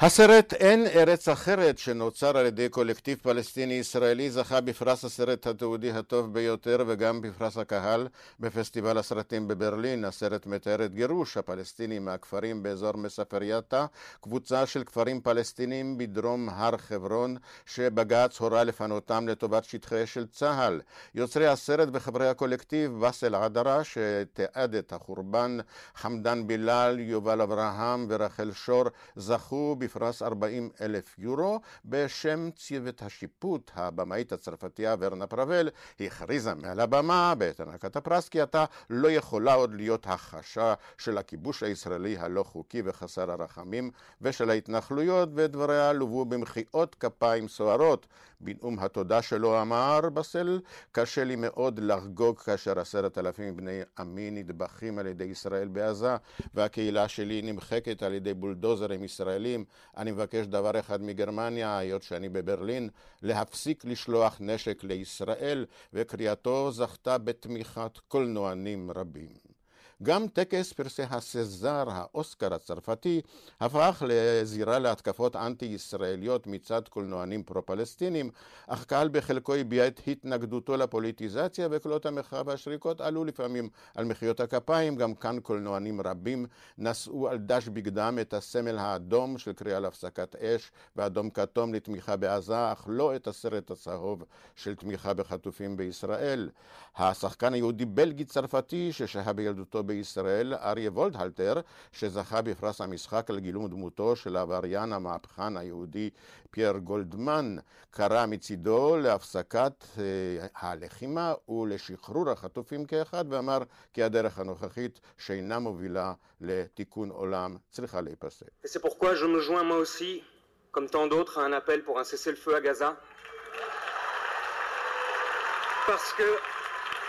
הסרט "אין ארץ אחרת" שנוצר על ידי קולקטיב פלסטיני-ישראלי זכה בפרס הסרט התיעודי הטוב ביותר וגם בפרס הקהל בפסטיבל הסרטים בברלין. הסרט מתאר את גירוש הפלסטינים מהכפרים באזור מספרייתה, קבוצה של כפרים פלסטינים בדרום הר חברון שבג"ץ הורה לפנותם לטובת שטחי של צה"ל. יוצרי הסרט וחברי הקולקטיב באסל עדרה שתיעד את החורבן, חמדן בילאל, יובל אברהם ורחל שור זכו בפרס 40 אלף יורו בשם צוות השיפוט. הבמאית הצרפתייה ורנה פרבל הכריזה מעל הבמה בעת הענקת הפרס כי עתה לא יכולה עוד להיות הכחשה של הכיבוש הישראלי הלא חוקי וחסר הרחמים ושל ההתנחלויות ודבריה לוו במחיאות כפיים סוערות. בנאום התודה שלו אמר בסל, קשה לי מאוד לחגוג כאשר עשרת אלפים בני עמי נטבחים על ידי ישראל בעזה והקהילה שלי נמחקת על ידי בולדוזרים ישראלים. אני מבקש דבר אחד מגרמניה, היות שאני בברלין, להפסיק לשלוח נשק לישראל, וקריאתו זכתה בתמיכת קולנוענים רבים. גם טקס פרסי הסזר, האוסקר הצרפתי, הפך לזירה להתקפות אנטי-ישראליות מצד קולנוענים פרו-פלסטינים, אך קהל בחלקו הביע את התנגדותו לפוליטיזציה, וקולות המחאה והשריקות עלו לפעמים על מחיאות הכפיים. גם כאן קולנוענים רבים נשאו על דש בגדם את הסמל האדום של קריאה להפסקת אש ואדום כתום לתמיכה בעזה, אך לא את הסרט הצהוב של תמיכה בחטופים בישראל. השחקן היהודי-בלגי צרפתי ששהה בילדותו בישראל, אריה וורטהלטר, שזכה בפרס המשחק על גילום דמותו של עבריין המהפכן היהודי פייר גולדמן, קרא מצידו להפסקת אה, הלחימה ולשחרור החטופים כאחד, ואמר כי הדרך הנוכחית שאינה מובילה לתיקון עולם צריכה להיפסק. comme tant d'autres, à un appel pour un cessez-le-feu à Gaza. Parce que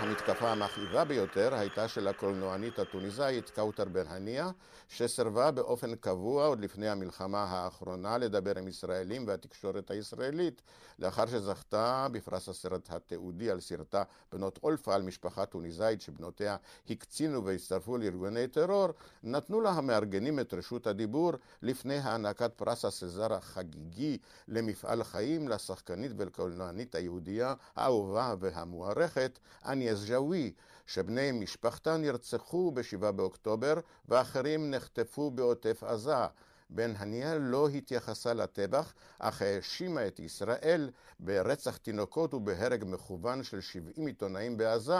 המתקפה המכאיבה ביותר הייתה של הקולנוענית הטוניסאית קאוטר בן הניה, שסרבה באופן קבוע עוד לפני המלחמה האחרונה לדבר עם ישראלים והתקשורת הישראלית, לאחר שזכתה בפרס הסרט התיעודי על סרטה בנות אולפה על משפחה טוניסאית שבנותיה הקצינו והצטרפו לארגוני טרור, נתנו לה המארגנים את רשות הדיבור לפני הענקת פרס הסזר החגיגי למפעל חיים לשחקנית ולקולנוענית היהודייה האהובה והמוערכת, אניאס ג'אווי, שבני משפחתה נרצחו ב-7 באוקטובר ואחרים נחטפו בעוטף עזה. בן הניה לא התייחסה לטבח, אך האשימה את ישראל ברצח תינוקות ובהרג מכוון של 70 עיתונאים בעזה.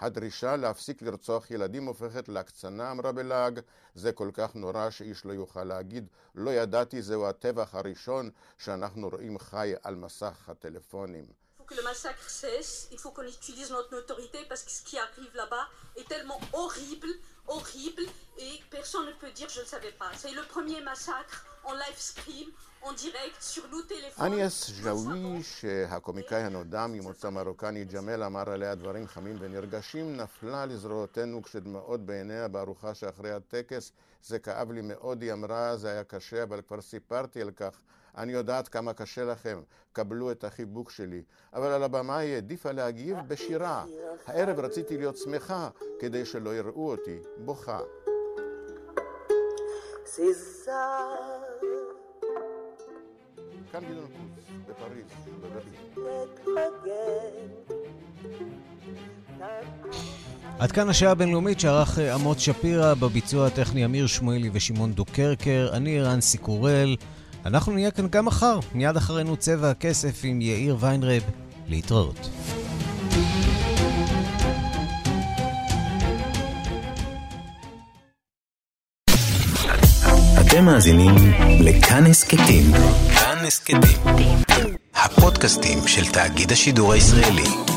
הדרישה להפסיק לרצוח ילדים הופכת להקצנה, אמרה בלעג. זה כל כך נורא שאיש לא יוכל להגיד, לא ידעתי, זהו הטבח הראשון שאנחנו רואים חי על מסך הטלפונים. Que le massacre cesse, il faut qu'on utilise notre autorité parce que ce qui arrive là-bas est tellement horrible, horrible, et personne ne peut dire je ne savais pas. C'est le premier massacre en live stream, en direct, sur nos téléphones. אניאס ז'אווי, שהקומיקאי הנודע ממוצא מרוקני ג'מאל אמר עליה דברים חמים ונרגשים, נפלה לזרועותינו כשדמעות בעיניה בארוחה שאחרי הטקס. זה כאב לי מאוד, היא אמרה, זה היה קשה, אבל כבר סיפרתי על כך. אני יודעת כמה קשה לכם, קבלו את החיבוק שלי. אבל על הבמה היא העדיפה להגיב בשירה. הערב רציתי להיות שמחה, כדי שלא יראו אותי בוכה. כאן גדעון קוץ, בפריז, בברלין. עד כאן השעה הבינלאומית שערך אמוץ שפירא, בביצוע הטכני אמיר שמואלי ושמעון דוקרקר, אני רנסי קורל. אנחנו נהיה כאן גם מחר, מיד אחרינו צבע הכסף עם יאיר ויינרב. להתראות. אתם מאזינים לכאן הסכתים. כאן הסכתים. הפודקאסטים של תאגיד השידור הישראלי.